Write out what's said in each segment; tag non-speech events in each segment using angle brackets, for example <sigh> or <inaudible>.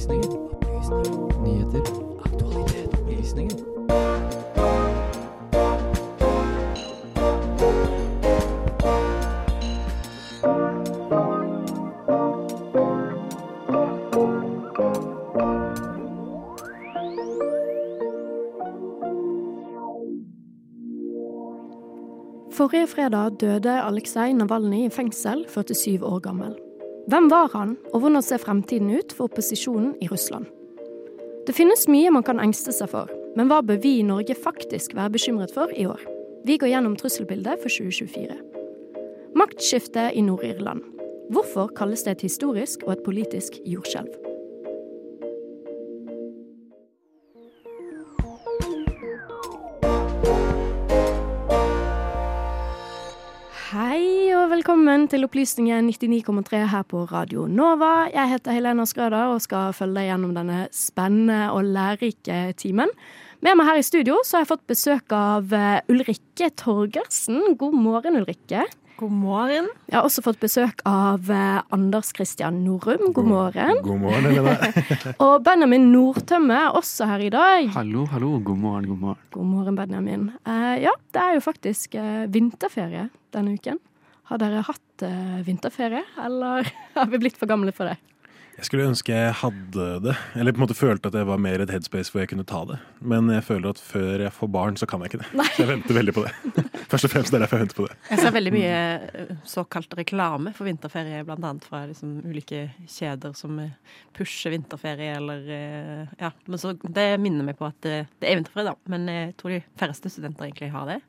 Opplysningen. Opplysninger. Nyheter. Aktualitet. Opplysninger. Forrige fredag døde Aleksej Navalnyj i fengsel, 47 år gammel. Hvem var han, og hvordan ser fremtiden ut for opposisjonen i Russland? Det finnes mye man kan engste seg for, men hva bør vi i Norge faktisk være bekymret for i år? Vi går gjennom trusselbildet for 2024. Maktskifte i Nord-Irland. Hvorfor kalles det et historisk og et politisk jordskjelv? Velkommen til Opplysningen 99,3 her på Radio Nova. Jeg heter Helena Skrøder og skal følge deg gjennom denne spennende og lærerike timen. Med meg her i studio så har jeg fått besøk av eh, Ulrikke Torgersen. God morgen, Ulrikke. God morgen. Jeg har også fått besøk av eh, Anders Christian Norum. God morgen. God morgen, Helena. <laughs> Og Benjamin Nordtømme er også her i dag. Hallo, hallo. God morgen, god morgen. God morgen, Benjamin. Eh, ja, det er jo faktisk vinterferie denne uken. Har dere hatt eh, vinterferie, eller <laughs> har vi blitt for gamle for det? Jeg skulle ønske jeg hadde det, eller på en måte følte at jeg var mer et headspace hvor jeg kunne ta det. Men jeg føler at før jeg får barn, så kan jeg ikke det. Så jeg venter veldig på det. <laughs> Først og fremst det er derfor jeg venter på det. Jeg ser veldig mye eh, såkalt reklame for vinterferie, annet fra liksom ulike kjeder som eh, pusher vinterferie eller eh, Ja. Men så det minner meg på at det, det er vinterferie, da. Men jeg tror de færreste studenter egentlig har det.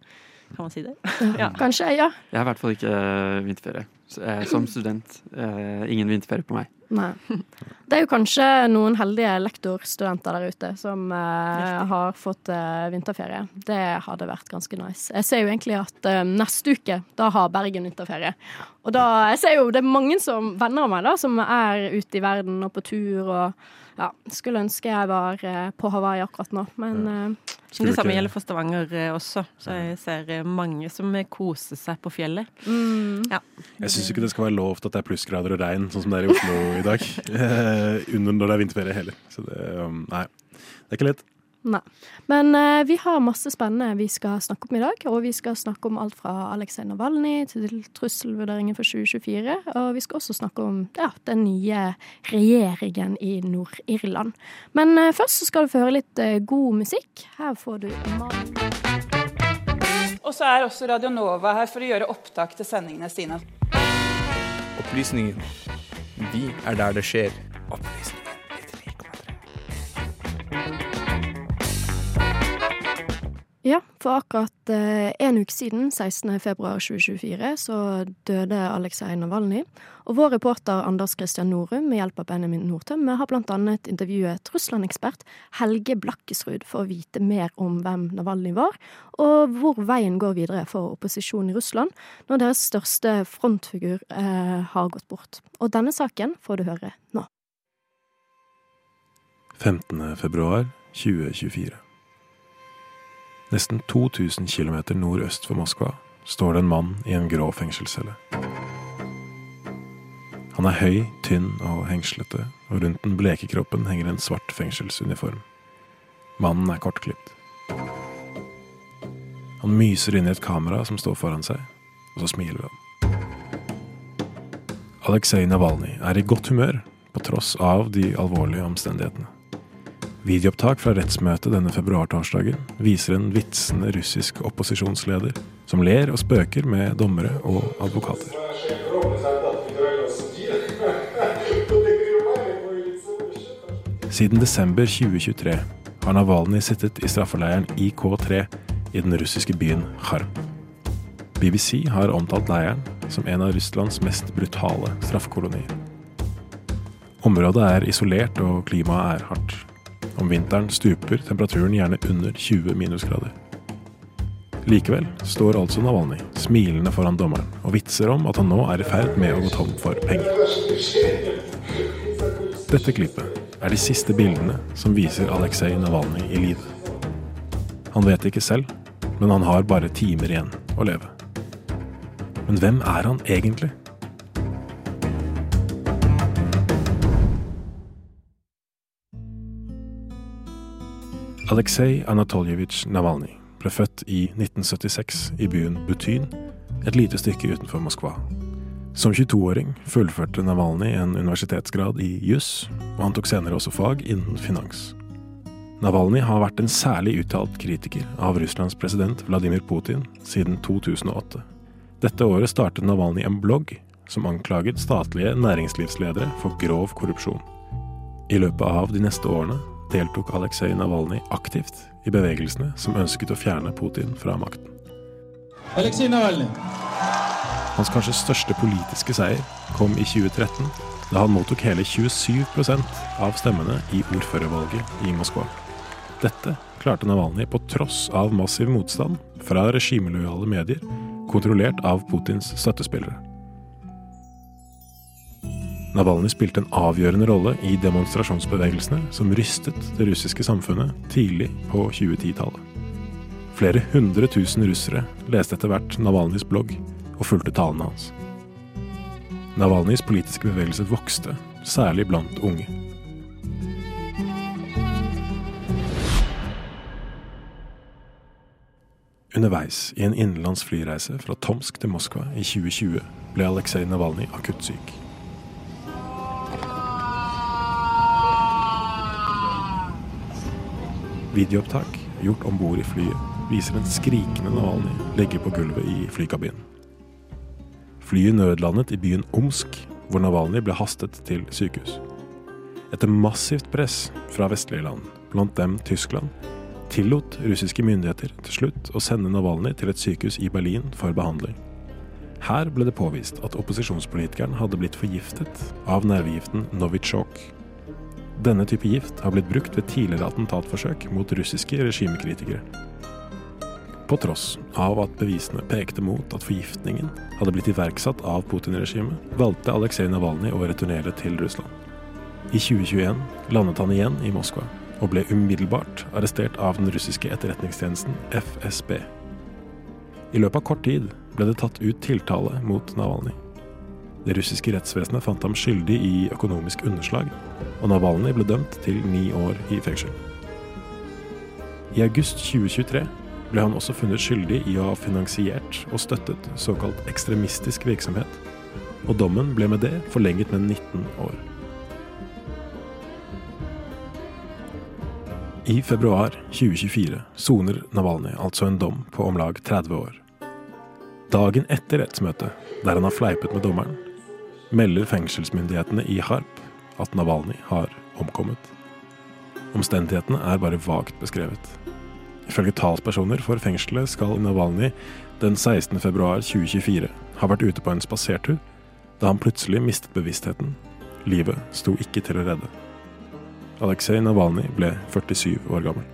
Kan man si det? Ja. Kanskje, ja. Jeg har i hvert fall ikke eh, vinterferie. Eh, Som student. eh, Ingen vinterferie på meg. Nei. Det er jo kanskje noen heldige lektorstudenter der ute som uh, har fått uh, vinterferie. Det hadde vært ganske nice. Jeg ser jo egentlig at uh, neste uke, da har Bergen vinterferie. Og da Jeg ser jo det er mange som venner av meg da, som er ute i verden og på tur og ja, skulle ønske jeg var eh, på Hawaii akkurat nå, men eh, Det samme gjelder for Stavanger eh, også. Så jeg ser mange som koser seg på fjellet. mm, Ja. Jeg syns ikke det skal være lov til at det er plussgrader og regn, sånn som det er i Oslo i dag. <laughs> Under når det er vinterferie heller. Så det, um, nei, det er ikke lett. Nei. Men eh, vi har masse spennende vi skal snakke om i dag. Og vi skal snakke om alt fra Aleksej Navalnyj til trusselvurderingen for 2024. Og vi skal også snakke om ja, den nye regjeringen i Nord-Irland. Men eh, først så skal du få høre litt eh, god musikk. Her får du Mal Og så er også Radio Nova her for å gjøre opptak til sendingene sine. Opplysningen. Vi er der det skjer. Opplysningen Ja, for akkurat eh, en uke siden, 16. februar 2024, så døde Aleksej Navalnyj. Og vår reporter Anders Christian Norum med hjelp av Benjamin Nordtømme har annet intervjuet Russland-ekspert Helge Blakkesrud for å vite mer om hvem Navalnyj var, og hvor veien går videre for opposisjonen i Russland når deres største frontfigur eh, har gått bort. Og denne saken får du høre nå. 15. februar 2024. Nesten 2000 km nordøst for Moskva står det en mann i en grå fengselscelle. Han er høy, tynn og hengslete, og rundt den bleke kroppen henger en svart fengselsuniform. Mannen er kortklipt. Han myser inn i et kamera som står foran seg, og så smiler han. Aleksej Navalnyj er i godt humør, på tross av de alvorlige omstendighetene. Videoopptak fra rettsmøtet denne februartorsdagen viser en vitsende russisk opposisjonsleder som ler og spøker med dommere og advokater. Siden desember 2023 har Navalnyj sittet i straffeleiren IK3 i den russiske byen Kharm. BBC har omtalt leiren som en av Russlands mest brutale straffekolonier. Området er isolert og klimaet er hardt. Om vinteren stuper temperaturen gjerne under 20 minusgrader. Likevel står altså Navalnyj smilende foran dommeren og vitser om at han nå er i ferd med å gå tom for penger. Dette klippet er de siste bildene som viser Aleksej Navalnyj i live. Han vet ikke selv, men han har bare timer igjen å leve. Men hvem er han egentlig? Aleksej Anatoljevitsj Navalnyj ble født i 1976 i byen Butyn, et lite stykke utenfor Moskva. Som 22-åring fullførte Navalnyj en universitetsgrad i juss, og han tok senere også fag innen finans. Navalnyj har vært en særlig uttalt kritiker av Russlands president Vladimir Putin siden 2008. Dette året startet Navalnyj en blogg som anklaget statlige næringslivsledere for grov korrupsjon. I løpet av de neste årene deltok Aleksej Navalnyj aktivt i bevegelsene som ønsket å fjerne Putin fra makten. Hans kanskje største politiske seier kom i 2013, da han mottok hele 27% av stemmene i ordførervalget i Moskva. Dette klarte Navalnyj på tross av massiv motstand fra regimelojale medier, kontrollert av Putins støttespillere. Navalnyj spilte en avgjørende rolle i demonstrasjonsbevegelsene som rystet det russiske samfunnet tidlig på 2010-tallet. Flere hundre tusen russere leste etter hvert Navalnyjs blogg og fulgte talene hans. Navalnyjs politiske bevegelse vokste, særlig blant unge. Underveis i en innenlands flyreise fra Tomsk til Moskva i 2020 ble Aleksej Navalnyj akutt syk. Videoopptak gjort om bord i flyet viser en skrikende Navalnyj ligge på gulvet i flykabinen. Flyet nødlandet i byen Omsk, hvor Navalnyj ble hastet til sykehus. Etter massivt press fra vestlige land, blant dem Tyskland, tillot russiske myndigheter til slutt å sende Navalnyj til et sykehus i Berlin for behandling. Her ble det påvist at opposisjonspolitikeren hadde blitt forgiftet av nervegiften Novichok. Denne type gift har blitt brukt ved tidligere attentatforsøk mot russiske regimekritikere. På tross av at bevisene pekte mot at forgiftningen hadde blitt iverksatt av Putin-regimet, valgte Aleksej Navalnyj å returnere til Russland. I 2021 landet han igjen i Moskva, og ble umiddelbart arrestert av den russiske etterretningstjenesten FSB. I løpet av kort tid ble det tatt ut tiltale mot Navalnyj. Det russiske rettsvesenet fant ham skyldig i økonomisk underslag, og Navalnyj ble dømt til ni år i fengsel. I august 2023 ble han også funnet skyldig i å ha finansiert og støttet såkalt ekstremistisk virksomhet, og dommen ble med det forlenget med 19 år. I februar 2024 soner Navalnyj altså en dom på om lag 30 år. Dagen etter rettsmøtet, der han har fleipet med dommeren, melder fengselsmyndighetene i Harp at Navalnyj har omkommet. Omstendighetene er bare vagt beskrevet. Ifølge talspersoner for fengselet skal Navalnyj den 16. februar 2024 ha vært ute på en spasertur da han plutselig mistet bevisstheten. Livet sto ikke til å redde. Aleksej Navalnyj ble 47 år gammel.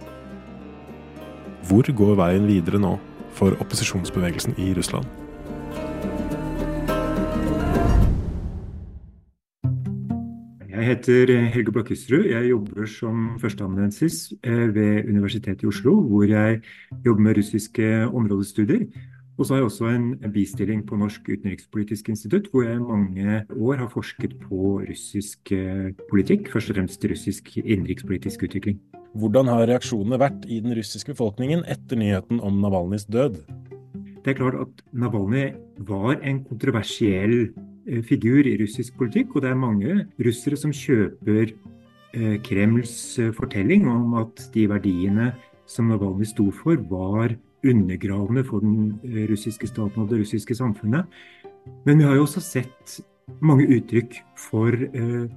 Hvor går veien videre nå for opposisjonsbevegelsen i Russland? Jeg heter Helge Blakkesrud. Jeg jobber som førsteamanuensis ved Universitetet i Oslo, hvor jeg jobber med russiske områdestudier. Og så har jeg også en bistilling på Norsk utenrikspolitisk institutt, hvor jeg i mange år har forsket på russisk politikk, først og fremst russisk innenrikspolitisk utvikling. Hvordan har reaksjonene vært i den russiske befolkningen etter nyheten om Navalnyjs død? Det er klart at Navalnyj var en kontroversiell figur i russisk politikk, og det er mange russere som kjøper Kremls fortelling om at de verdiene som Navalnyj sto for, var undergravende for den russiske staten og det russiske samfunnet. Men vi har jo også sett mange uttrykk for eh,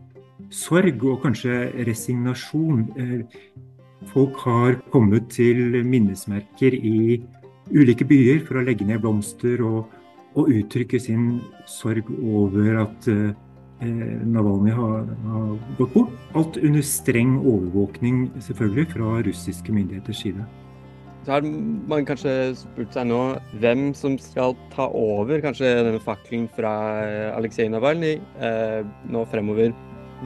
sorg og kanskje resignasjon. Eh, folk har kommet til minnesmerker i ulike byer for å legge ned blomster og, og uttrykke sin sorg over at eh, Navalnyj har, har gått bort. Alt under streng overvåkning selvfølgelig fra russiske myndigheters side. Så har man kanskje spurt seg nå hvem som skal ta over kanskje denne fakkelen fra Aleksej Navalnyj eh, nå fremover.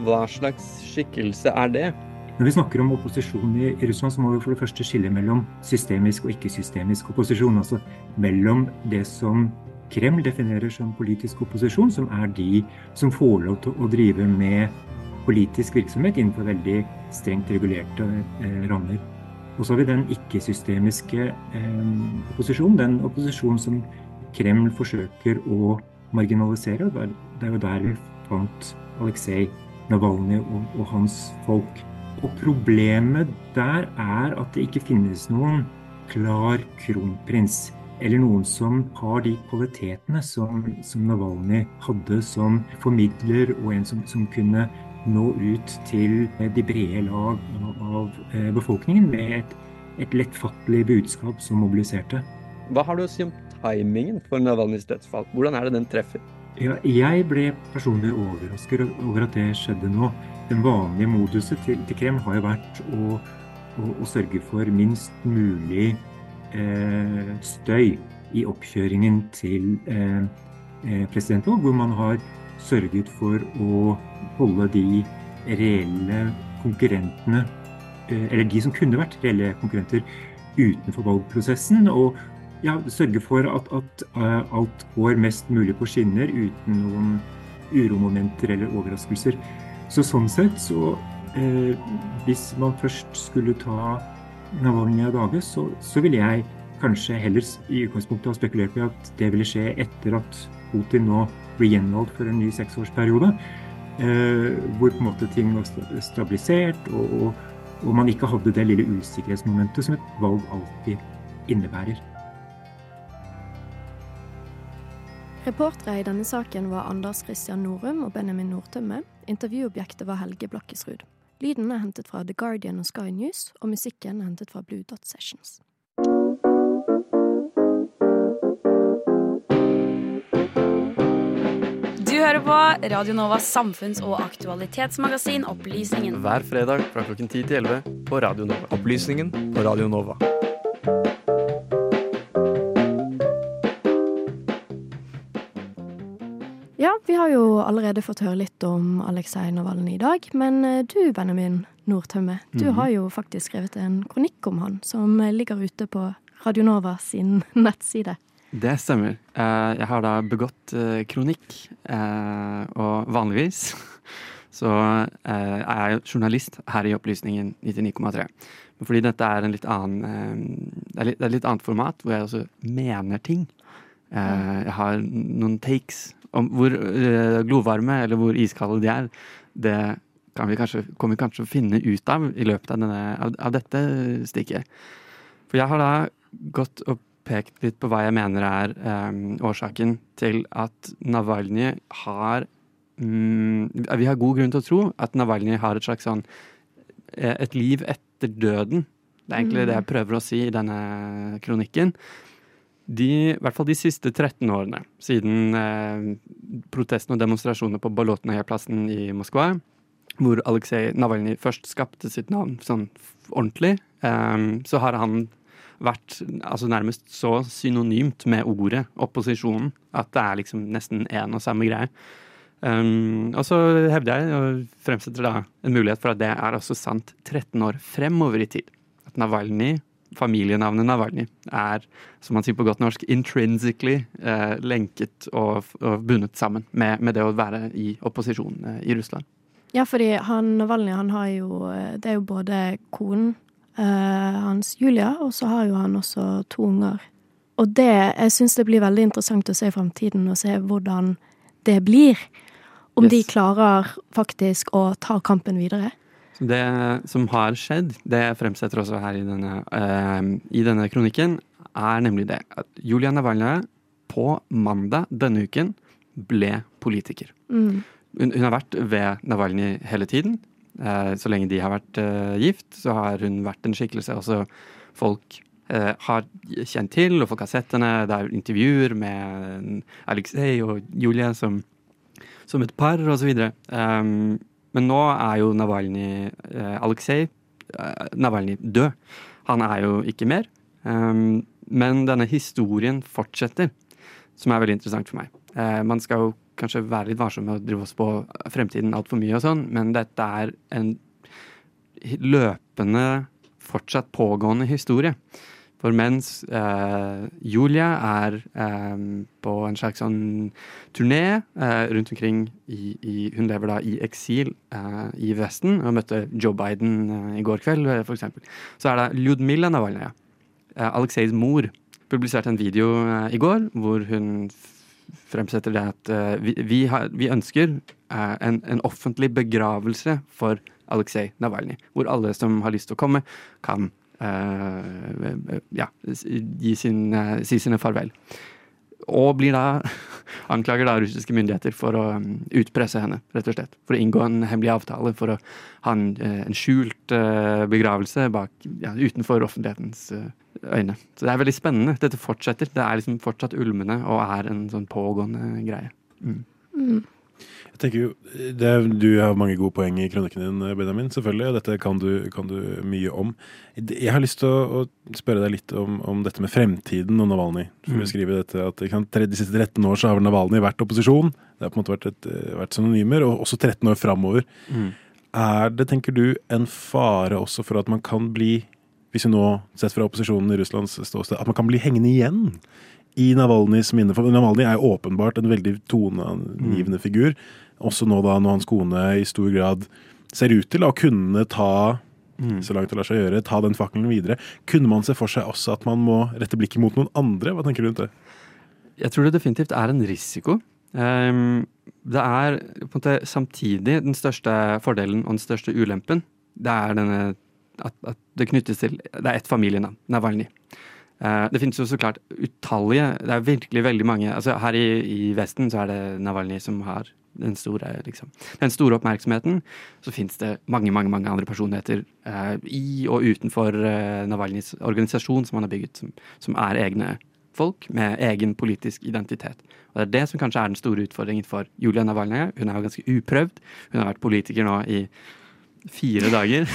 Hva slags skikkelse er det? Når vi snakker om opposisjon i, i Russland, så må vi for det første skille mellom systemisk og ikke-systemisk opposisjon. Altså mellom det som Kreml definerer som politisk opposisjon, som er de som får lov til å drive med politisk virksomhet innenfor veldig strengt regulerte eh, rammer. Og så har vi den ikke-systemiske eh, opposisjonen. Den opposisjonen som Kreml forsøker å marginalisere. Det er jo der vi fant Aleksej Navalnyj og, og, hans folk. Og problemet der er at det ikke finnes noen klar kronprins. Eller noen som har de kvalitetene som, som Navalny hadde som formidler, og en som, som kunne nå ut til de brede lag av eh, befolkningen med et, et lettfattelig budskap som mobiliserte. Hva har du å si om timingen for Navalnyjs dødsfall? Hvordan er det den treffer? Ja, jeg ble personlig overrasket over at det skjedde nå. Den vanlige moduset til, til Krem har jo vært å, å, å sørge for minst mulig eh, støy i oppkjøringen til eh, eh presidentvalg, hvor man har sørget for å holde de reelle konkurrentene, eh, eller de som kunne vært reelle konkurrenter, utenfor valgprosessen. Og ja, sørge for at, at alt går mest mulig på skinner uten noen uromomenter eller overraskelser. Så sånn sett, så eh, Hvis man først skulle ta Navalnyj av dage, så, så ville jeg kanskje heller i utgangspunktet ha spekulert på at det ville skje etter at Putin nå blir gjenvalgt for en ny seksårsperiode. Eh, hvor på en måte ting var stabilisert, og, og, og, man ikke hadde det lille usikkerhetsmomentet som et valg alltid innebærer. Reportere i denne saken var Anders Christian Norum og Benjamin Nordtømme. Intervjuobjektet var Helge Blakkesrud. Lyden er hentet fra The Guardian og Sky News, og musikken er hentet fra Blue Dot Sessions. Du hører på Radio Novas samfunns- og aktualitetsmagasin Opplysningen. Hver fredag fra klokken 10 til 11 på Radio Nova. Opplysningen på Radio Nova. Vi har jo allerede fått høre litt om Aleksej Navalnyj i dag. Men eh, du, Benjamin Nordtømme, du mm. har jo faktisk skrevet en kronikk om han, som ligger ute på Radio Nova sin <laughs> nettside. Det stemmer. Eh, jeg har da begått eh, kronikk, og vanligvis <laughs> så er jeg journalist her i Opplysningen 99,3. Men fordi dette er en litt annen Det er litt, det er litt annet format, hvor jeg også mener ting. Jeg har noen takes om hvor uh, glovarme eller hvor iskalde de er, det kan vi kanskje, kommer vi kanskje å finne ut av i løpet av, denne, av, av, dette stikket. For jeg har da gått og pekt litt på hva jeg mener er um, årsaken til at Navalnyj har um, Vi har god grunn til å tro at Navalnyj har et slags sånn eh, Et liv etter døden. Det er egentlig mm. det jeg prøver å si i denne kronikken de, i hvert fall de siste 13 årene, siden eh, protestene og demonstrasjonene på Bolotnaja-plassen i Moskva, hvor Aleksej Navalnyj først skapte sitt navn sånn ordentlig, eh, så har han vært altså nærmest så synonymt med ordet opposisjonen at det er liksom nesten én og samme greie. Um, og så hevder jeg, og fremsetter da en mulighet for at det er også sant 13 år fremover i tid. At Navalnyj familienavnet Navalny er, som man sier på godt norsk, intrinsically eh, lenket og, og, bundet sammen med, med, det å være i opposisjon eh, i Russland. Ja, fordi han Navalny han har jo eh, Det er jo både konen eh, hans Julia, og så har jo han også to unger. Og det Jeg syns det blir veldig interessant å se i framtiden, og se hvordan det blir. Om yes. de klarer faktisk å ta kampen videre. Det som har skjedd, det jeg fremsetter også her i denne, uh, i denne kronikken, er nemlig det at Julia Navalnyj på mandag denne uken ble politiker. Mm. Hun, hun, har vært ved Navalnyj hele tiden. Uh, så lenge de har vært uh, gift, så har hun vært en skikkelse også folk har kjent til, og folk har sett henne. Det er intervjuer med Alexei og Julia som, som et par, og så videre. Um, men nå er jo Navalnyj eh, Aleksej eh, Navalnyj død. Han er jo ikke mer. Um, men denne historien fortsetter, som er veldig interessant for meg. Eh, man skal jo kanskje være litt varsom med å drive oss på fremtiden altfor mye og sånn, men dette er en løpende, fortsatt pågående historie. For mens eh, Julia er eh, på en slags sånn turné eh, rundt omkring i, i Hun lever da i eksil eh, i Vesten og møtte Joe Biden eh, i går kveld, eh, for eksempel. Så er det Ljudmila Navalnaja, Aleksejs mor, publiserte en video i går hvor hun fremsetter det at vi, vi, har, vi ønsker en, en offentlig begravelse for Aleksej Navalnyj, hvor alle som har lyst til å komme, kan ja, gi sin, eh, si sine farvel. Og blir da <laughs> anklager da russiske myndigheter for å um, utpresse henne, rett og slett. For å inngå en hemmelig avtale, for å ha en, eh, en skjult eh, begravelse bak, ja, utenfor offentlighetens eh, øyne. Så det er veldig spennende. Dette fortsetter. Det er liksom fortsatt ulmende og er en sånn pågående greie. Mm. Mm. Jeg tenker jo, er- Du har mange gode poeng i kronikken din, Benjamin, selvfølgelig, og dette kan du, kan du mye om. Jeg har lyst til å, å spørre deg litt om, om dette med fremtiden og Navalny. For Mm. å skrive dette at De siste 13 år så har Navalnyj Navalny vært opposisjon. Det har på en måte vært, et, vært synonymer, og også 13 år framover. Mm. Er det, tenker du, en fare også for at man kan bli, hvis vi nå sett fra opposisjonen i Russlands ståsted, at man kan bli hengende igjen i Navalnyjs minne? For Navalny er åpenbart en veldig toneangivende figur. Også nå da når hans kone i stor grad ser ut til å kunne ta Mm. så langt det lar seg gjøre, ta den fakkelen videre. Kunne man se for seg også at man må rette blikket mot noen andre? Hva tenker du rundt det? Jeg tror det definitivt er en risiko. Ehm, det er på en måte samtidig den største fordelen og den største ulempen. Det er denne at, at det knyttes til Det er ett familienavn, Navalny. Eh, det finnes jo så klart utallige Det er virkelig veldig mange altså Her i, i Vesten så er det Navalny som har den store, liksom, den store oppmerksomheten. Så fins det mange mange, mange andre personligheter eh, i og utenfor eh, Navalnyjs organisasjon som han har bygget, som, som er egne folk med egen politisk identitet. Og Det er det som kanskje er den store utfordringen for Julia Navalnyj. Hun er jo ganske uprøvd. Hun har vært politiker nå i fire dager.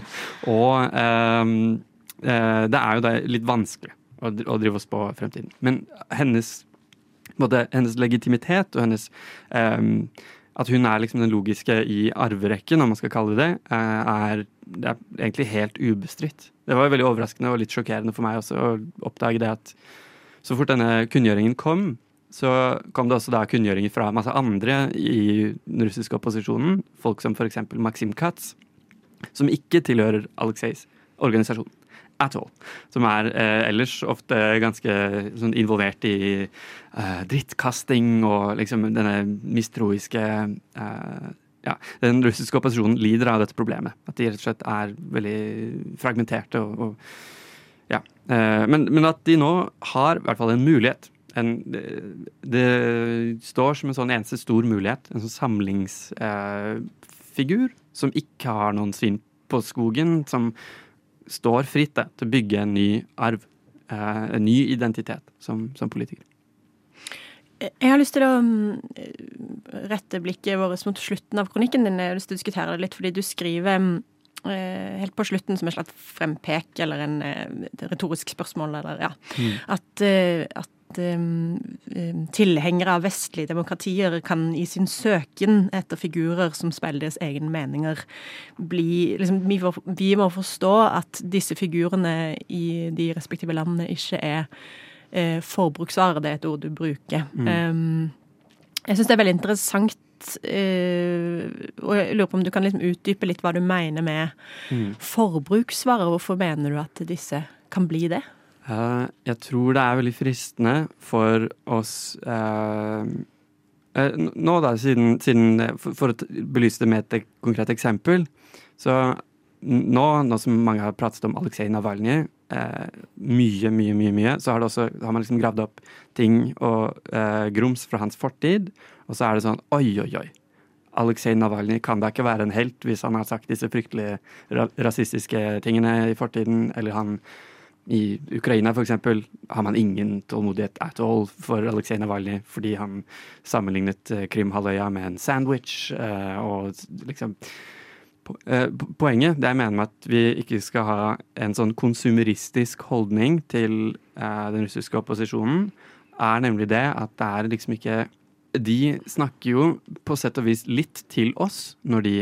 <laughs> og ehm, eh, det er jo da litt vanskelig å, å drive og spå fremtiden. Men hennes, både hennes legitimitet og hennes um, At hun er liksom den logiske i arverekken, om man skal kalle det eh, er, det er egentlig helt ubestridt. Det var veldig overraskende og litt sjokkerende for meg også å oppdage det at så fort denne kunngjøringen kom, så kom det også da kunngjøringer fra masse andre i den russiske opposisjonen. Folk som f.eks. Maxim Katz, som ikke tilhører Aleksejs organisasjon. At all. Som er eh, ellers ofte ganske sånn involvert i eh, drittkasting og liksom denne mistroiske eh, Ja, den russiske opposisjonen lider av dette problemet. At de rett og slett er veldig fragmenterte og, og ja. Eh, men, men at de nå har i hvert fall en mulighet. En, det, det står som en sånn eneste stor mulighet. En sånn samlingsfigur som ikke har noen svin på skogen. Som står fritt til å bygge en ny arv. eh, en ny identitet som, som politiker. Jeg har lyst til å mm, rette blikket vårt mot slutten av kronikken din. Jeg har lyst til å diskutere det litt, fordi du skriver mm, eh, helt på slutten som et slags frempek, eller en, eh, et retorisk spørsmål, eller ja. At, eh, at eh, eh, tilhengere av vestlige demokratier kan i sin søken etter figurer som speiler deres egne meninger, bli liksom, vi, får, vi må forstå at disse figurene i de respektive landene ikke er eh, forbruksvarer. det er et ord du bruker. Um, jeg syns det er veldig interessant, eh, og jeg lurer på om du kan liksom utdype litt hva du mener med forbruksvarer. Hvorfor mener du at disse kan bli det? Uh, jeg tror det er veldig fristende for oss uh, Nå, da, siden, siden for, for å belyse det med et konkret eksempel, så nå, nå som mange har pratet om Aleksej Navalnyj eh, mye, mye, mye, mye, så har, også, har man liksom gravd opp ting og eh, grums fra hans fortid, og så er det sånn oi, oi, oi. Aleksej Navalnyj kan da ikke være en helt hvis han har sagt disse fryktelige ra rasistiske tingene i fortiden, eller han i Ukraina eksempel har man ingen tålmodighet at all for Aleksej Navalnyj fordi han sammenlignet eh, Krimhalvøya med en sandwich. eh, og liksom Poenget det jeg mener med at vi ikke skal ha en sånn konsumeristisk holdning til eh, den russiske opposisjonen, er nemlig det at det er liksom ikke De snakker jo på sett og vis litt til oss når de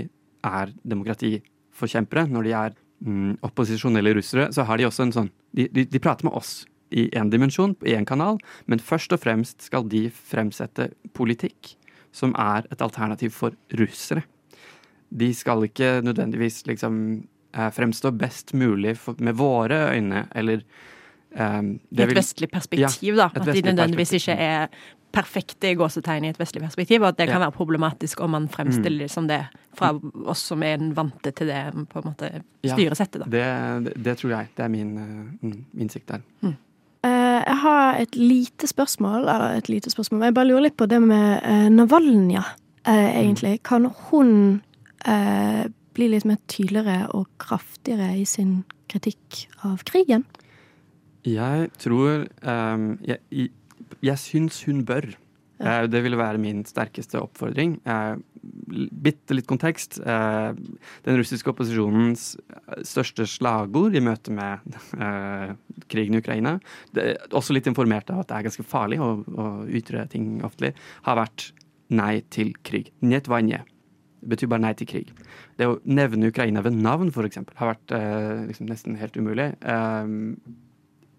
er demokratiforkjempere, når de er mm, opposisjonelle russere, så har de også en sånn De, de, de prater med oss i én dimensjon, i én kanal, men først og fremst skal de fremsette politikk som er et alternativ for russere. De skal ikke nødvendigvis liksom eh, fremstå best mulig for, med våre øyne, eller um, I et vestlig perspektiv, da. At de nødvendigvis ikke er perfekte i gåsetegn i et vestlig perspektiv, og at det kan ja. være problematisk om man fremstiller mm. som det fra oss som er vante til det på en måte styresettet. Da. Ja, det, det, tror jeg. Det er min uh, innsikt der. Mm. Uh, jeg har et lite spørsmål, eller et lite spørsmål, jeg bare lurer litt på det med uh, Navalnya, egentlig. Kan hun bli litt mer tydeligere og kraftigere i sin kritikk av krigen? Jeg tror um, jeg, jeg syns hun bør. Ja. Eh, det ville være min sterkeste oppfordring. Eh, bitte litt kontekst. Eh, den russiske opposisjonens største slagord i møte med krigen i Ukraina, også litt informert av at det er ganske farlig å, å ytre ting offentlig, har vært nei til krig. Njet vanje. Det betyr bare nei til krig. Det å nevne Ukraina ved navn, f.eks., har vært liksom nesten helt umulig.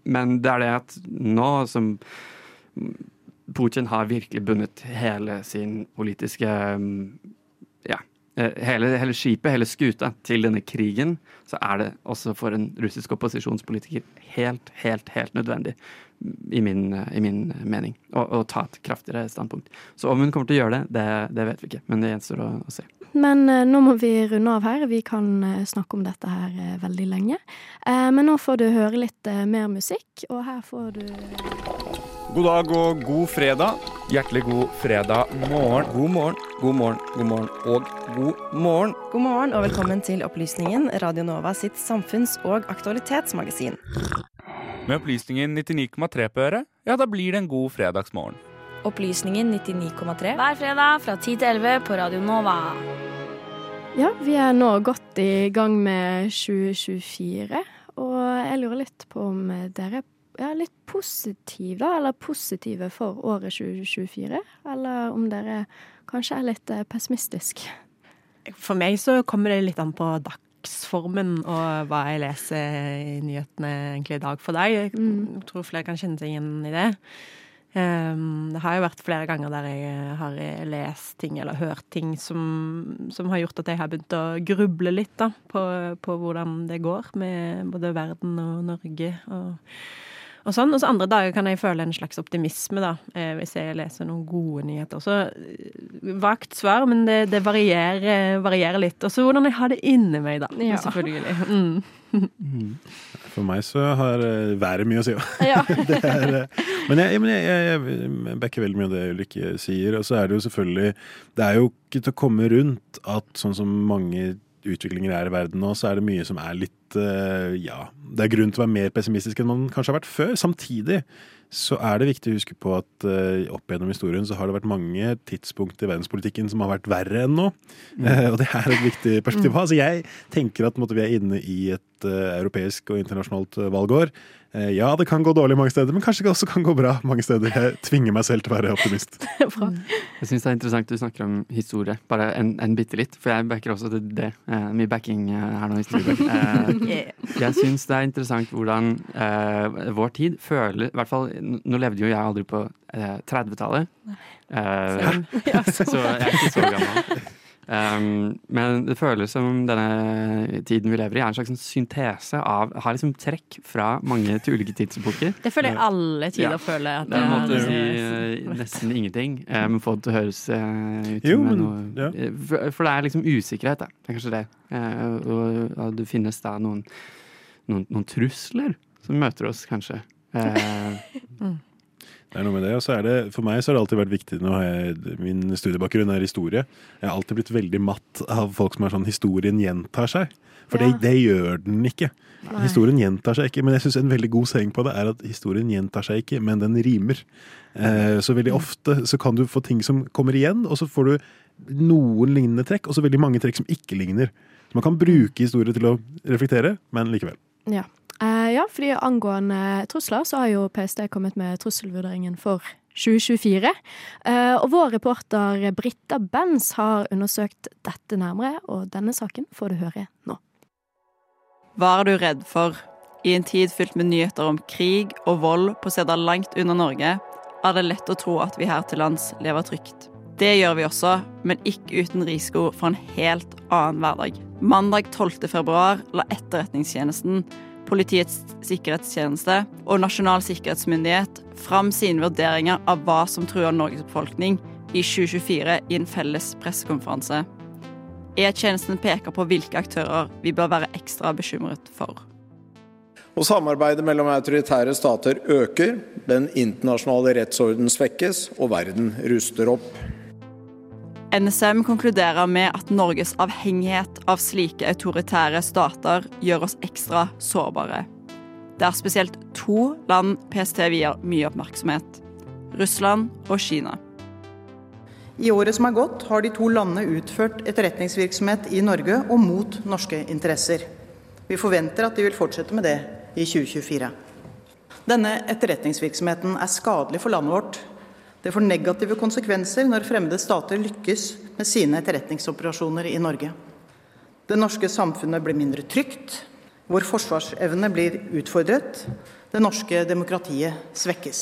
men det er det at nå som Putin har virkelig bundet hele sin politiske mm, Ja. Eh, hele, hele, skipet, hele skuta, til denne krigen, så er det også for en russisk opposisjonspolitiker helt, helt, helt nødvendig, i min, i min mening, å, å, ta et kraftigere standpunkt. Så om hun kommer til å gjøre det, det, det vet vi ikke, men det gjenstår å, å se. Men eh, nå må vi runde av her. Vi kan eh, snakke om dette her veldig lenge. Eh, men nå får du høre litt mer musikk, og her får du God dag og god fredag. Hjertelig god fredag morgen. God morgen, god morgen, god morgen og god morgen. God morgen og velkommen til Opplysningen, Radio Nova sitt samfunns- og aktualitetsmagasin. Med opplysningen 99,3 på øret, ja da blir det en god fredagsmorgen. Opplysningen 99,3 hver fredag fra 10 til 11 på Radio Nova. Ja, vi er nå godt i gang med 2024, og jeg lurer litt på om dere ja, litt positive, da, eller positive for året 2024? Eller om dere kanskje er litt pessimistisk? pessimistiske? For meg så kommer det litt an på dagsformen og hva jeg leser i nyhetene egentlig dag for deg. Jeg mm. tror flere kan kjenne seg igjen i det. Um, det har jo vært flere ganger der jeg har lest ting eller hørt ting som, som har gjort at jeg har begynt å gruble litt da, på, på hvordan det går med både verden og Norge. og og sånn. Og så andre dager kan jeg føle en slags optimisme, da, eh, hvis jeg leser noen gode nyheter. Så eh, vagt svar, men det, det varierer, varierer, litt. Og så hvordan jeg har det inni meg, da. Ja. Selvfølgelig. Mm. For meg så har eh, været mye å si, ja. <laughs> er, men jeg, men jeg, jeg, jeg backer veldig mye av det Ulrikke sier. Og så er det jo selvfølgelig Det er jo ikke til å komme rundt at sånn som mange utviklinger er i verden nå, så er det mye som er litt uh, Ja, det er grunn til å være mer pessimistisk enn man kanskje har vært før. Samtidig så er det viktig å huske på at uh, opp gjennom historien så har det vært mange tidspunkt i verdenspolitikken som har vært verre enn nå. Mm. Uh, og det er et viktig perspektiv å ha. Så jeg tenker at måtte, vi er inne i et europeisk og internasjonalt valgår Eh, ja, det kan gå dårlig mange steder, men kanskje det også kan gå bra mange steder. Jeg tvinger meg selv til å være optimist. <laughs> jeg syns det er interessant du snakker om historie, bare en, en bitte litt. For jeg backer også til det. Uh, mye backing uh, her nå. Uh, <laughs> jeg syns det er interessant hvordan vår tid føler I hvert fall, nå levde jo jeg aldri på 30-tallet. <laughs> så jeg er ikke så gammel. Um, men det føles som denne tiden vi lever i, er en slags syntese av Har liksom trekk fra mange til ulike tidsepoker. Det føler jeg alle tider ja. føler. At det er en måte si uh, nesten ingenting, men men få det til å høres uh, ut som noe ja. for, for, det er liksom usikkerhet, da. Det er kanskje det. og, og det finnes da noen, noen, noen, trusler som møter oss, kanskje. <laughs> mm. Det er noe med det. Og så er det, for meg så har det alltid vært viktig Nå har jeg, Min studiebakgrunn er historie. Jeg har alltid blitt veldig matt av folk som er sånn Historien gjentar seg. For ja. det, det, gjør den ikke. Nei. Historien gjentar seg ikke. Men jeg syns en veldig god saying på det er at historien gjentar seg ikke, men den rimer. Eh, så veldig ofte så kan du få ting som kommer igjen, og så får du noen lignende trekk, og så veldig mange trekk som ikke ligner. Så man kan bruke historie til å reflektere, men likevel. Ja. Uh, ja, fordi angående trusler, så har jo PST kommet med trusselvurderingen for 2024. Uh, eh, og vår reporter Britta Benz har undersøkt dette nærmere, og denne saken får du høre nå. Hva er du redd for? I en tid fylt med nyheter om krig og vold på steder langt unna Norge, er det lett å tro at vi her til lands lever trygt. Det gjør vi også, men ikke uten risiko for en helt annen hverdag. Mandag 12. februar la Etterretningstjenesten, Politiets sikkerhetstjeneste og Nasjonal sikkerhetsmyndighet fram sine vurderinger av hva som truer Norges befolkning i 2024 i en felles pressekonferanse. E-tjenesten peker på hvilke aktører vi bør være ekstra bekymret for. Og Samarbeidet mellom autoritære stater øker, den internasjonale rettsorden svekkes, og verden ruster opp. NSM konkluderer med at Norges avhengighet av slike autoritære stater gjør oss ekstra sårbare. Det er spesielt to land PST vier mye oppmerksomhet. Russland og Kina. I året som er gått, har de to landene utført etterretningsvirksomhet i Norge og mot norske interesser. Vi forventer at de vil fortsette med det i 2024. Denne etterretningsvirksomheten er skadelig for landet vårt. Det får negative konsekvenser når fremmede stater lykkes med sine etterretningsoperasjoner i Norge. Det norske samfunnet blir mindre trygt, vår forsvarsevne blir utfordret, det norske demokratiet svekkes.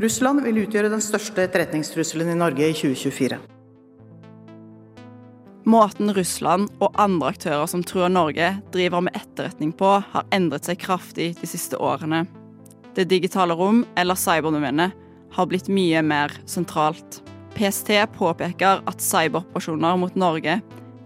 Russland vil utgjøre den største etterretningstrusselen i Norge i 2024. Måten Russland og andre aktører som truer Norge, driver med etterretning på, har endret seg kraftig de siste årene. Det digitale rom, eller cyberdomenet, har blitt mye mer sentralt. PST påpeker at cyberoperasjoner mot Norge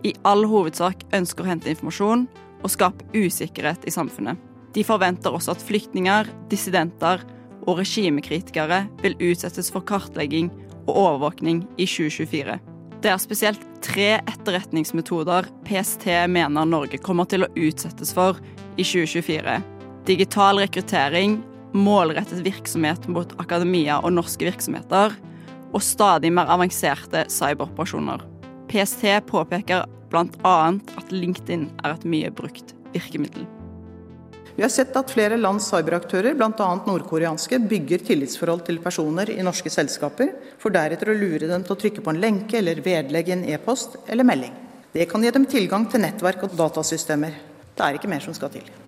i all hovedsak ønsker å hente informasjon og skape usikkerhet i samfunnet. De forventer også at flyktninger, dissidenter og regimekritikere vil utsettes for kartlegging og overvåkning i 2024. Det er spesielt tre etterretningsmetoder PST mener Norge kommer til å utsettes for i 2024. Digital rekruttering, målrettet virksomhet mot akademia og norske virksomheter, og stadig mer avanserte cyberoperasjoner. PST påpeker bl.a. at LinkedIn er et mye brukt virkemiddel. Vi har sett at flere lands cyberaktører, bl.a. nordkoreanske, bygger tillitsforhold til personer i norske selskaper, for deretter å lure dem til å trykke på en lenke eller vedlegge en e-post eller melding. Det kan gi dem tilgang til nettverk og datasystemer. Det er ikke mer som skal til.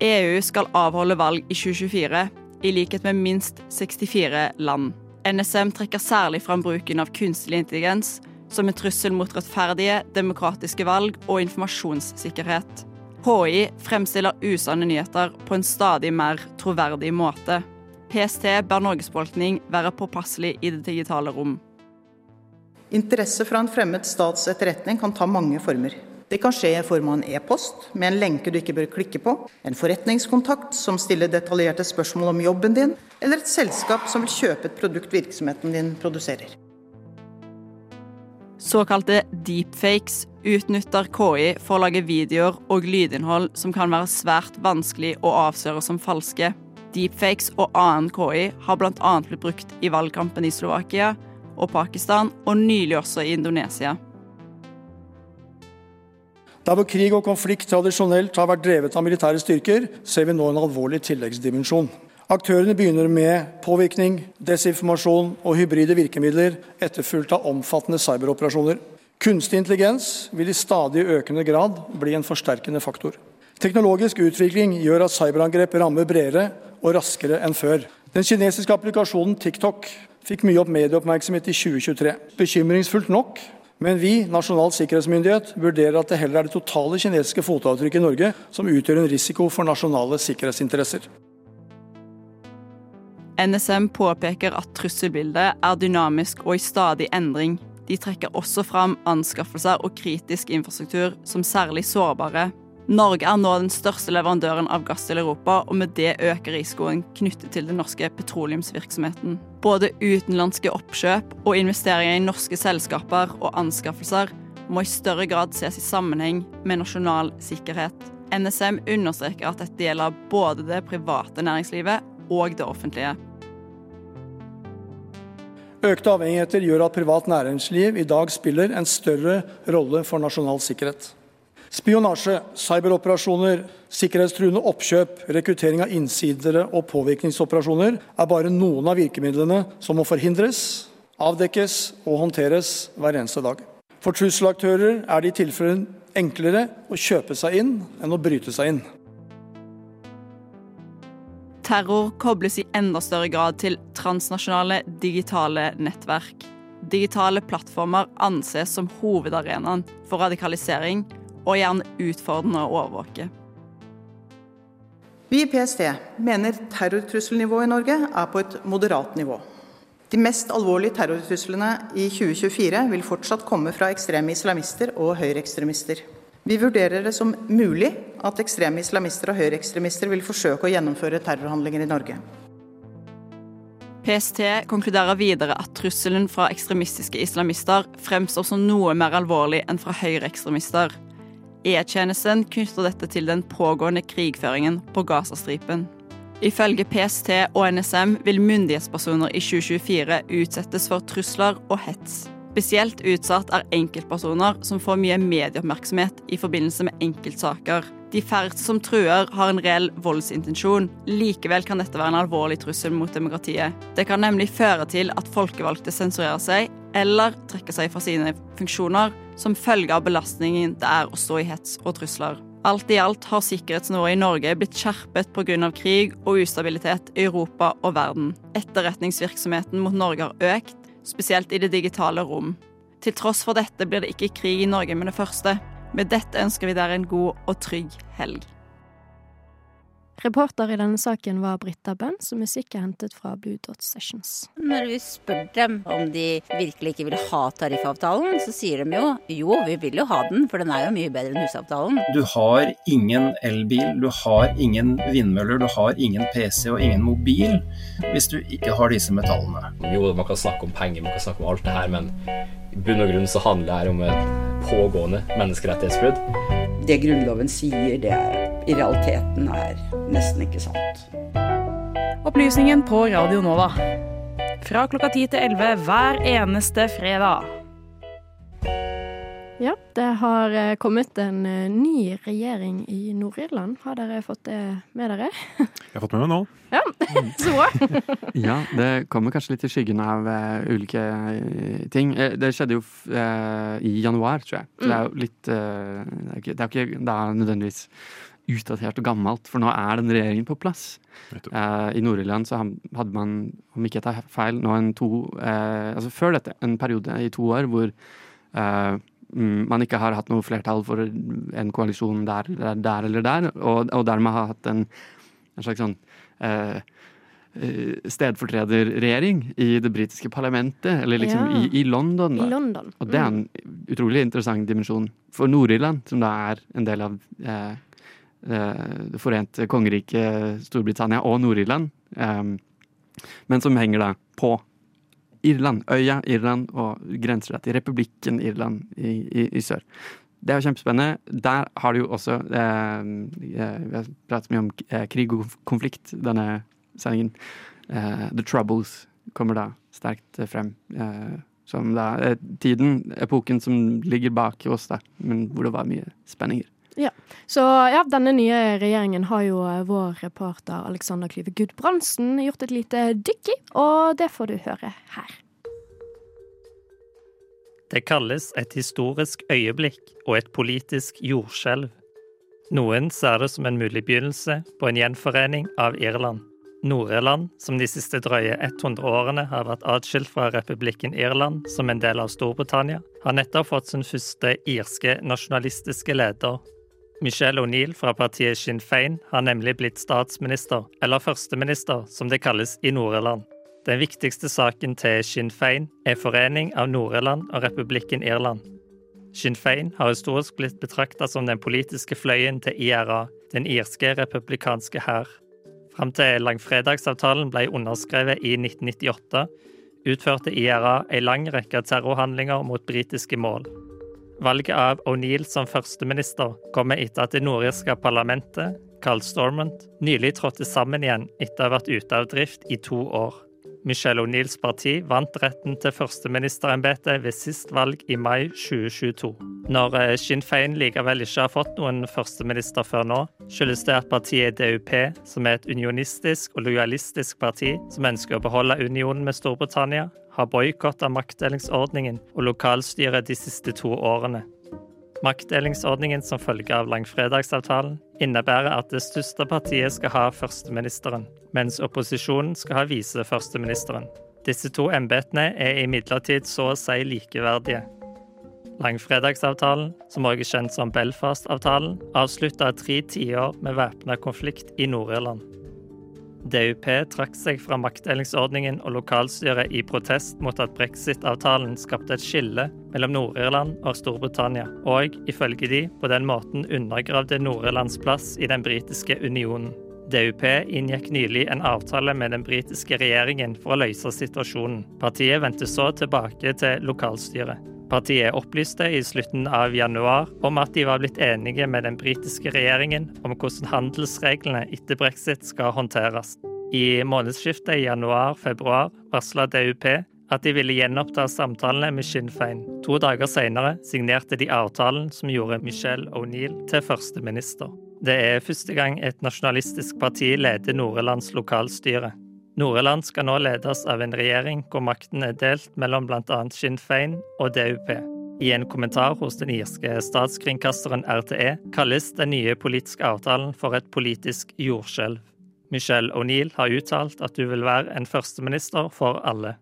EU skal avholde valg i 2024, i likhet med minst 64 land. NSM trekker særlig fram bruken av kunstig intelligens som en trussel mot rettferdige, demokratiske valg og informasjonssikkerhet. HI fremstiller usanne nyheter på en stadig mer troverdig måte. PST ber Norges befolkning være påpasselig i det digitale rom. Interesse fra en fremmed stats etterretning kan ta mange former. Det kan skje i form av en e-post med en lenke du ikke bør klikke på, en forretningskontakt som stiller detaljerte spørsmål om jobben din, eller et selskap som vil kjøpe et produkt virksomheten din produserer. Såkalte deepfakes utnytter KI for å lage videoer og lydinnhold som kan være svært vanskelig å avsløre som falske. Deepfakes og annen KI har bl.a. blitt brukt i valgkampen i Slovakia og Pakistan, og nylig også i Indonesia. Der hvor krig og konflikt tradisjonelt har vært drevet av militære styrker, ser vi nå en alvorlig tilleggsdimensjon. Aktørene begynner med påvirkning, desinformasjon og hybride virkemidler, etterfulgt av omfattende cyberoperasjoner. Kunstig intelligens vil i stadig økende grad bli en forsterkende faktor. Teknologisk utvikling gjør at cyberangrep rammer bredere og raskere enn før. Den kinesiske applikasjonen TikTok fikk mye opp medieoppmerksomhet i 2023. Bekymringsfullt nok, men vi, Nasjonal sikkerhetsmyndighet, vurderer at det heller er det totale kinesiske fotavtrykket i Norge som utgjør en risiko for nasjonale sikkerhetsinteresser. NSM påpeker at trusselbildet er dynamisk og i stadig endring. De trekker også fram anskaffelser og kritisk infrastruktur som særlig sårbare. Norge er nå den største leverandøren av gass til Europa, og med det øker risikoen knyttet til den norske petroleumsvirksomheten. Både utenlandske oppkjøp og investeringer i norske selskaper og anskaffelser må i større grad ses i sammenheng med nasjonal sikkerhet. NSM understreker at dette gjelder både det private næringslivet og det offentlige. Økte avhengigheter gjør at privat næringsliv i dag spiller en større rolle for nasjonal sikkerhet. Spionasje, cyberoperasjoner, sikkerhetstruende oppkjøp, rekruttering av innsidere og påvirkningsoperasjoner er bare noen av virkemidlene som må forhindres, avdekkes og håndteres hver eneste dag. For trusselaktører er det i tilfelle enklere å kjøpe seg inn enn å bryte seg inn. Terror kobles i enda større grad til transnasjonale digitale nettverk. Digitale plattformer anses som hovedarenaen for radikalisering og gjerne utfordrende å overvåke. Vi i PST mener terrortrusselnivået i Norge er på et moderat nivå. De mest alvorlige terrortruslene i 2024 vil fortsatt komme fra ekstreme islamister og høyreekstremister. Vi vurderer det som mulig at ekstreme islamister og høyreekstremister vil forsøke å gjennomføre terrorhandlinger i Norge. PST konkluderer videre at trusselen fra ekstremistiske islamister fremstår som noe mer alvorlig enn fra høyreekstremister. E-tjenesten knytter dette til den pågående krigføringen på Gazastripen. Ifølge PST og NSM vil myndighetspersoner i 2024 utsettes for trusler og hets. Spesielt utsatt er enkeltpersoner som får mye medieoppmerksomhet i forbindelse med enkeltsaker. De færreste som truer, har en reell voldsintensjon. Likevel kan dette være en alvorlig trussel mot demokratiet. Det kan nemlig føre til at folkevalgte sensurerer seg eller trekker seg fra sine funksjoner som følge av belastningen det er å stå i hets og trusler. Alt i alt har sikkerhetsnivået i Norge blitt skjerpet pga. krig og ustabilitet i Europa og verden. Etterretningsvirksomheten mot Norge har økt, spesielt i det digitale rom. Til tross for dette blir det ikke krig i Norge med det første. Med dette ønsker vi dere en god og trygg helg. Reporter i denne saken var Britta Benz, og musikk er hentet fra Blue Dot Sessions. Når vi spør dem om de virkelig ikke vil ha tariffavtalen, så sier de jo jo, vi vil jo ha den, for den er jo mye bedre enn husavtalen. Du har ingen elbil, du har ingen vindmøller, du har ingen PC og ingen mobil hvis du ikke har disse metallene. Jo, man kan snakke om penger, man kan snakke om alt det her, men i bunn og grunn så handler det her om et pågående menneskerettighetsbrudd. Det Grunnloven sier, det er, i realiteten er nesten ikke sant. Opplysningen på Radio Nova. Fra klokka 10 til 11 hver eneste fredag. Ja, det har eh, kommet en eh, ny regjering i Nord-Irland. Har dere fått det med dere? Jeg har fått med meg nå. <laughs> Ja, så bra. <laughs> ja, det kommer kanskje litt i skyggen av uh, ulike uh, ting. Uh, det skjedde jo i januar, tror jeg. Så det er jo litt Det er ikke, det er ikke nødvendigvis utdatert og gammelt, for nå er den regjeringen på plass. I Nord-Irland så hadde man, om ikke jeg tar feil, nå en to Altså før dette, en periode i to år hvor Mm, man ikke har hatt noe flertall for en koalisjon der, der, der eller der, og, og, dermed har hatt en, en slags sånn eh, eh, stedfortrederregjering i det britiske parlamentet, eller liksom ja. i, i, London. I London. Og det er en mm. utrolig interessant dimensjon for Nord-Irland, som da er en del av eh, eh det forente kongeriket Storbritannia og Nord-Irland, eh, men som henger da på Irland, øya Irland, og grenser til republikken Irland i, i, i sør. Det er jo kjempespennende. Der har du jo også eh, eh, Vi har pratet mye om eh, krig og konflikt denne sendingen. Eh, The Troubles kommer da sterkt frem. Eh, som da er tiden, epoken som ligger bak oss, da, men hvor det var mye spenninger. Ja. Så ja, denne nye regjeringen har jo eh, vår reporter Alexander Klyve Gudbrandsen gjort et lite dykk i, og det får du høre her. Det kalles et historisk øyeblikk og et politisk jordskjelv. Noen ser det som en mulig begynnelse på en gjenforening av Irland. Nord-Irland, som de siste drøye 100 årene har vært atskilt fra republikken Irland som en del av Storbritannia, har nettopp fått sin første irske nasjonalistiske leder, Michelle O'Neill fra partiet Sinn Fein har nemlig blitt statsminister, eller førsteminister, som det kalles i Nord-Irland. Den viktigste saken til Sinn Fein er forening av Nord-Irland og republikken Irland. Sinn Fein har historisk blitt betrakta som den politiske fløyen til IRA, den irske republikanske hær. Fram til langfredagsavtalen ble underskrevet i 1998, utførte IRA en lang rekke terrorhandlinger mot britiske mål. Valget av O'Neill som førsteminister kommer etter at det nordirske parlamentet, Carl Stormont, nylig trådte sammen igjen etter å ha vært ute av drift i to år. Michelle O'Neills parti vant retten til førsteministerembetet ved sist valg i mai 2022. Når eh, Sinn Fein likevel ikke har fått noen førsteminister før nå, skyldes det at partiet DUP, som er et unionistisk og lojalistisk parti som ønsker å beholde unionen med Storbritannia, har boikotta maktdelingsordningen og lokalstyret de siste to årene. Maktdelingsordningen som følge av langfredagsavtalen innebærer at det største partiet skal ha førsteministeren, mens opposisjonen skal ha viseførsteministeren. Disse to embetene er imidlertid så å si likeverdige. Langfredagsavtalen, som også er kjent som Belfast-avtalen, avslutta tre tiår med væpna konflikt i Nord-Irland. DUP trakk seg fra maktdelingsordningen og lokalstyret i protest mot at brexit-avtalen skapte et skille mellom Nord-Irland og Storbritannia, og ifølge de på den måten undergravde Nord-Irlands plass i den britiske unionen. DUP inngikk nylig en avtale med den britiske regjeringen for å løse situasjonen. Partiet vendte så tilbake til lokalstyret. Partiet opplyste i slutten av januar om at de var blitt enige med den britiske regjeringen om hvordan handelsreglene etter brexit skal håndteres. I månedsskiftet januar-februar varsla DUP at de ville gjenoppta samtalene med Sinn Féin. To dager senere signerte de avtalen som gjorde Michelle O'Neill til førsteminister. Det er første gang et nasjonalistisk parti leder Nord-Irlands lokalstyre. Nord-Irland skal nå ledes av en regjering hvor makten er delt mellom bl.a. Sinn Fein og DUP. I en kommentar hos den irske statskringkasteren RTE kalles den nye politiske avtalen for et politisk jordskjelv. Michelle O'Neill har uttalt at hun vil være en førsteminister for alle.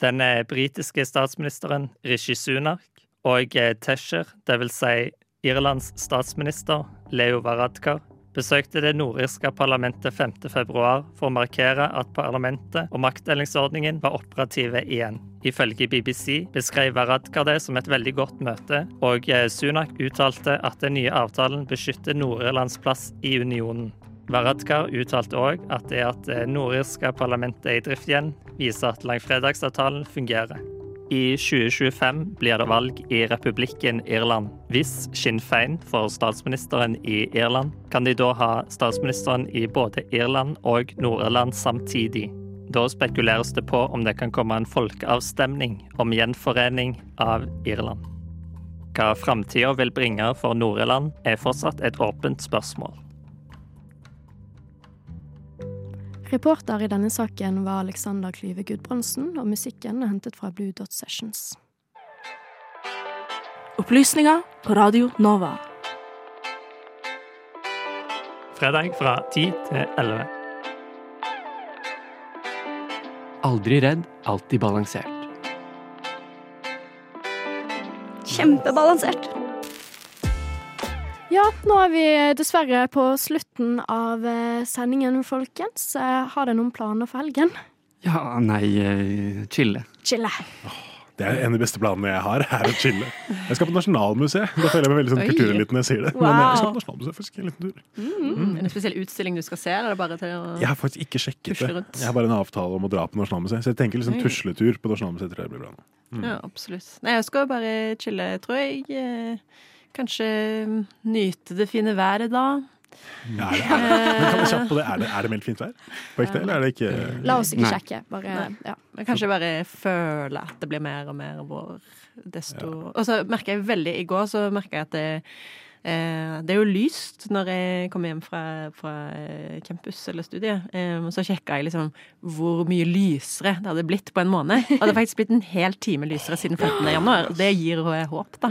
Den britiske statsministeren Rishi Sunak og Tesher, dvs. Si Irlands statsminister Leo Varadkar, besøkte det nordirske parlamentet 5. februar for å markere at parlamentet og maktdelingsordningen var operative igjen. Ifølge BBC beskrev Varadkar det som et veldig godt møte, og Sunak uttalte at den nye avtalen beskytter Nord-Irlands plass i unionen. Varadkar uttalte òg at det at det nordirske parlamentet er i drift igjen, viser at langfredagsavtalen fungerer. I 2025 blir det valg i republikken Irland. Hvis Sinn Fein får statsministeren i Irland, kan de da ha statsministeren i både Irland og Nord-Irland samtidig. Da spekuleres det på om det kan komme en folkeavstemning om gjenforening av Irland. Hva framtida vil bringe for Nord-Irland, er fortsatt et åpent spørsmål. Reporter i denne saken var Alexander Klyve Gudbrandsen, og musikken er hentet fra Blue Dot Sessions. Opplysninger på Radio Nova. Fredag fra 10 til 11. Aldri redd, alltid balansert. Kjempebalansert. Ja, nå er vi dessverre på slutten av eh, sendingen, folkens. Eh, Har dere noen planer for helgen? Ja, nei, eh, chille. Chille. Det er en av de beste planene jeg har, er å chille. Jeg skal på Nasjonalmuseet. Da føler jeg meg veldig sånn kultureliten når jeg sier det. Men jeg skal på Nasjonalmuseet faktisk en liten tur. Mm. Er det en spesiell utstilling du skal se, eller er bare til å Jeg har faktisk ikke sjekket det. Jeg har bare en avtale om å dra på Nasjonalmuseet. Så jeg tenker liksom tusletur på Nasjonalmuseet tror jeg blir bra. Mm. Ja, absolutt. Nei, jeg skal bare chille, tror jeg. Kanskje mm, nyte det fine været da. Ja, er det, er det, men kan vi på det? Er det, er det meldt fint vær på ekte, eller er det ikke La oss ikke Nei. sjekke. Bare, ja. Men kanskje bare føle at det blir mer og mer vår, desto Og så merker jeg veldig I går så merka jeg at det, det er jo lyst når jeg kommer hjem fra, fra eh, campus eller studiet. Eh, så sjekka jeg liksom hvor mye lysere det hadde blitt på en måned. Og det hadde faktisk blitt en hel time lysere siden 15. januar. Det gir eh, håp, da.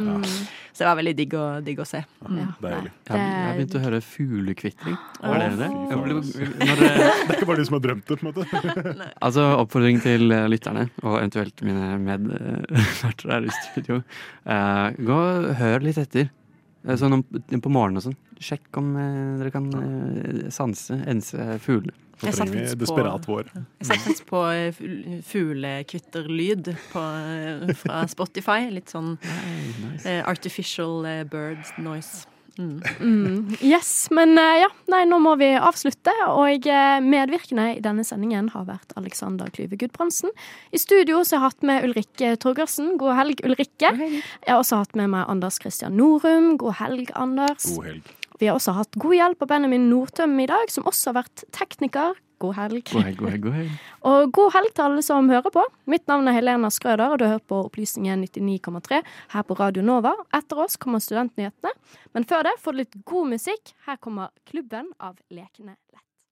Så det var veldig digg å, digg å se. Mm. Deilig. Jeg, jeg begynte å høre fuglekvitring. Var dere det? Ble- når Det er ikke bare du som har drømt det, på en måte. Altså oppfordring til eh, lytterne, og eventuelt mine medverter her i studio. Eh, gå og hør litt etter. Eh, Sånn om, på morgenen og sånn. Sjekk om eh, dere kan eh, sanse, ense fuglene. Jeg satt trenger faktisk på- desperat vår. Jeg satte faktisk på fuglekvitterlyd fra Spotify. Litt sånn eh, artificial bird noise. Mm. Mm, yes, men eh, ja, nei, nå må vi avslutte. Og eh, medvirkende i denne sendingen har vært Alexander Klyve Gudbrandsen. I studio så har jeg hatt med Ulrikke Torgersen. God helg, Ulrikke. Jeg har også hatt med meg Anders Christian Norum. God helg, Anders. God helg. Vi har også hatt god hjelp av Benjamin Nordtøm i dag, som også har vært tekniker. God helg. God helg, god helg, god helg. <laughs> Og god helg til alle som hører på. Mitt navn er Helena Skrøder, og du har hørt på Opplysningen 99,3 her på Radio Nova. Etter oss kommer Studentnyhetene. Men før det får du litt god musikk. Her kommer Klubben av Lekende Lett.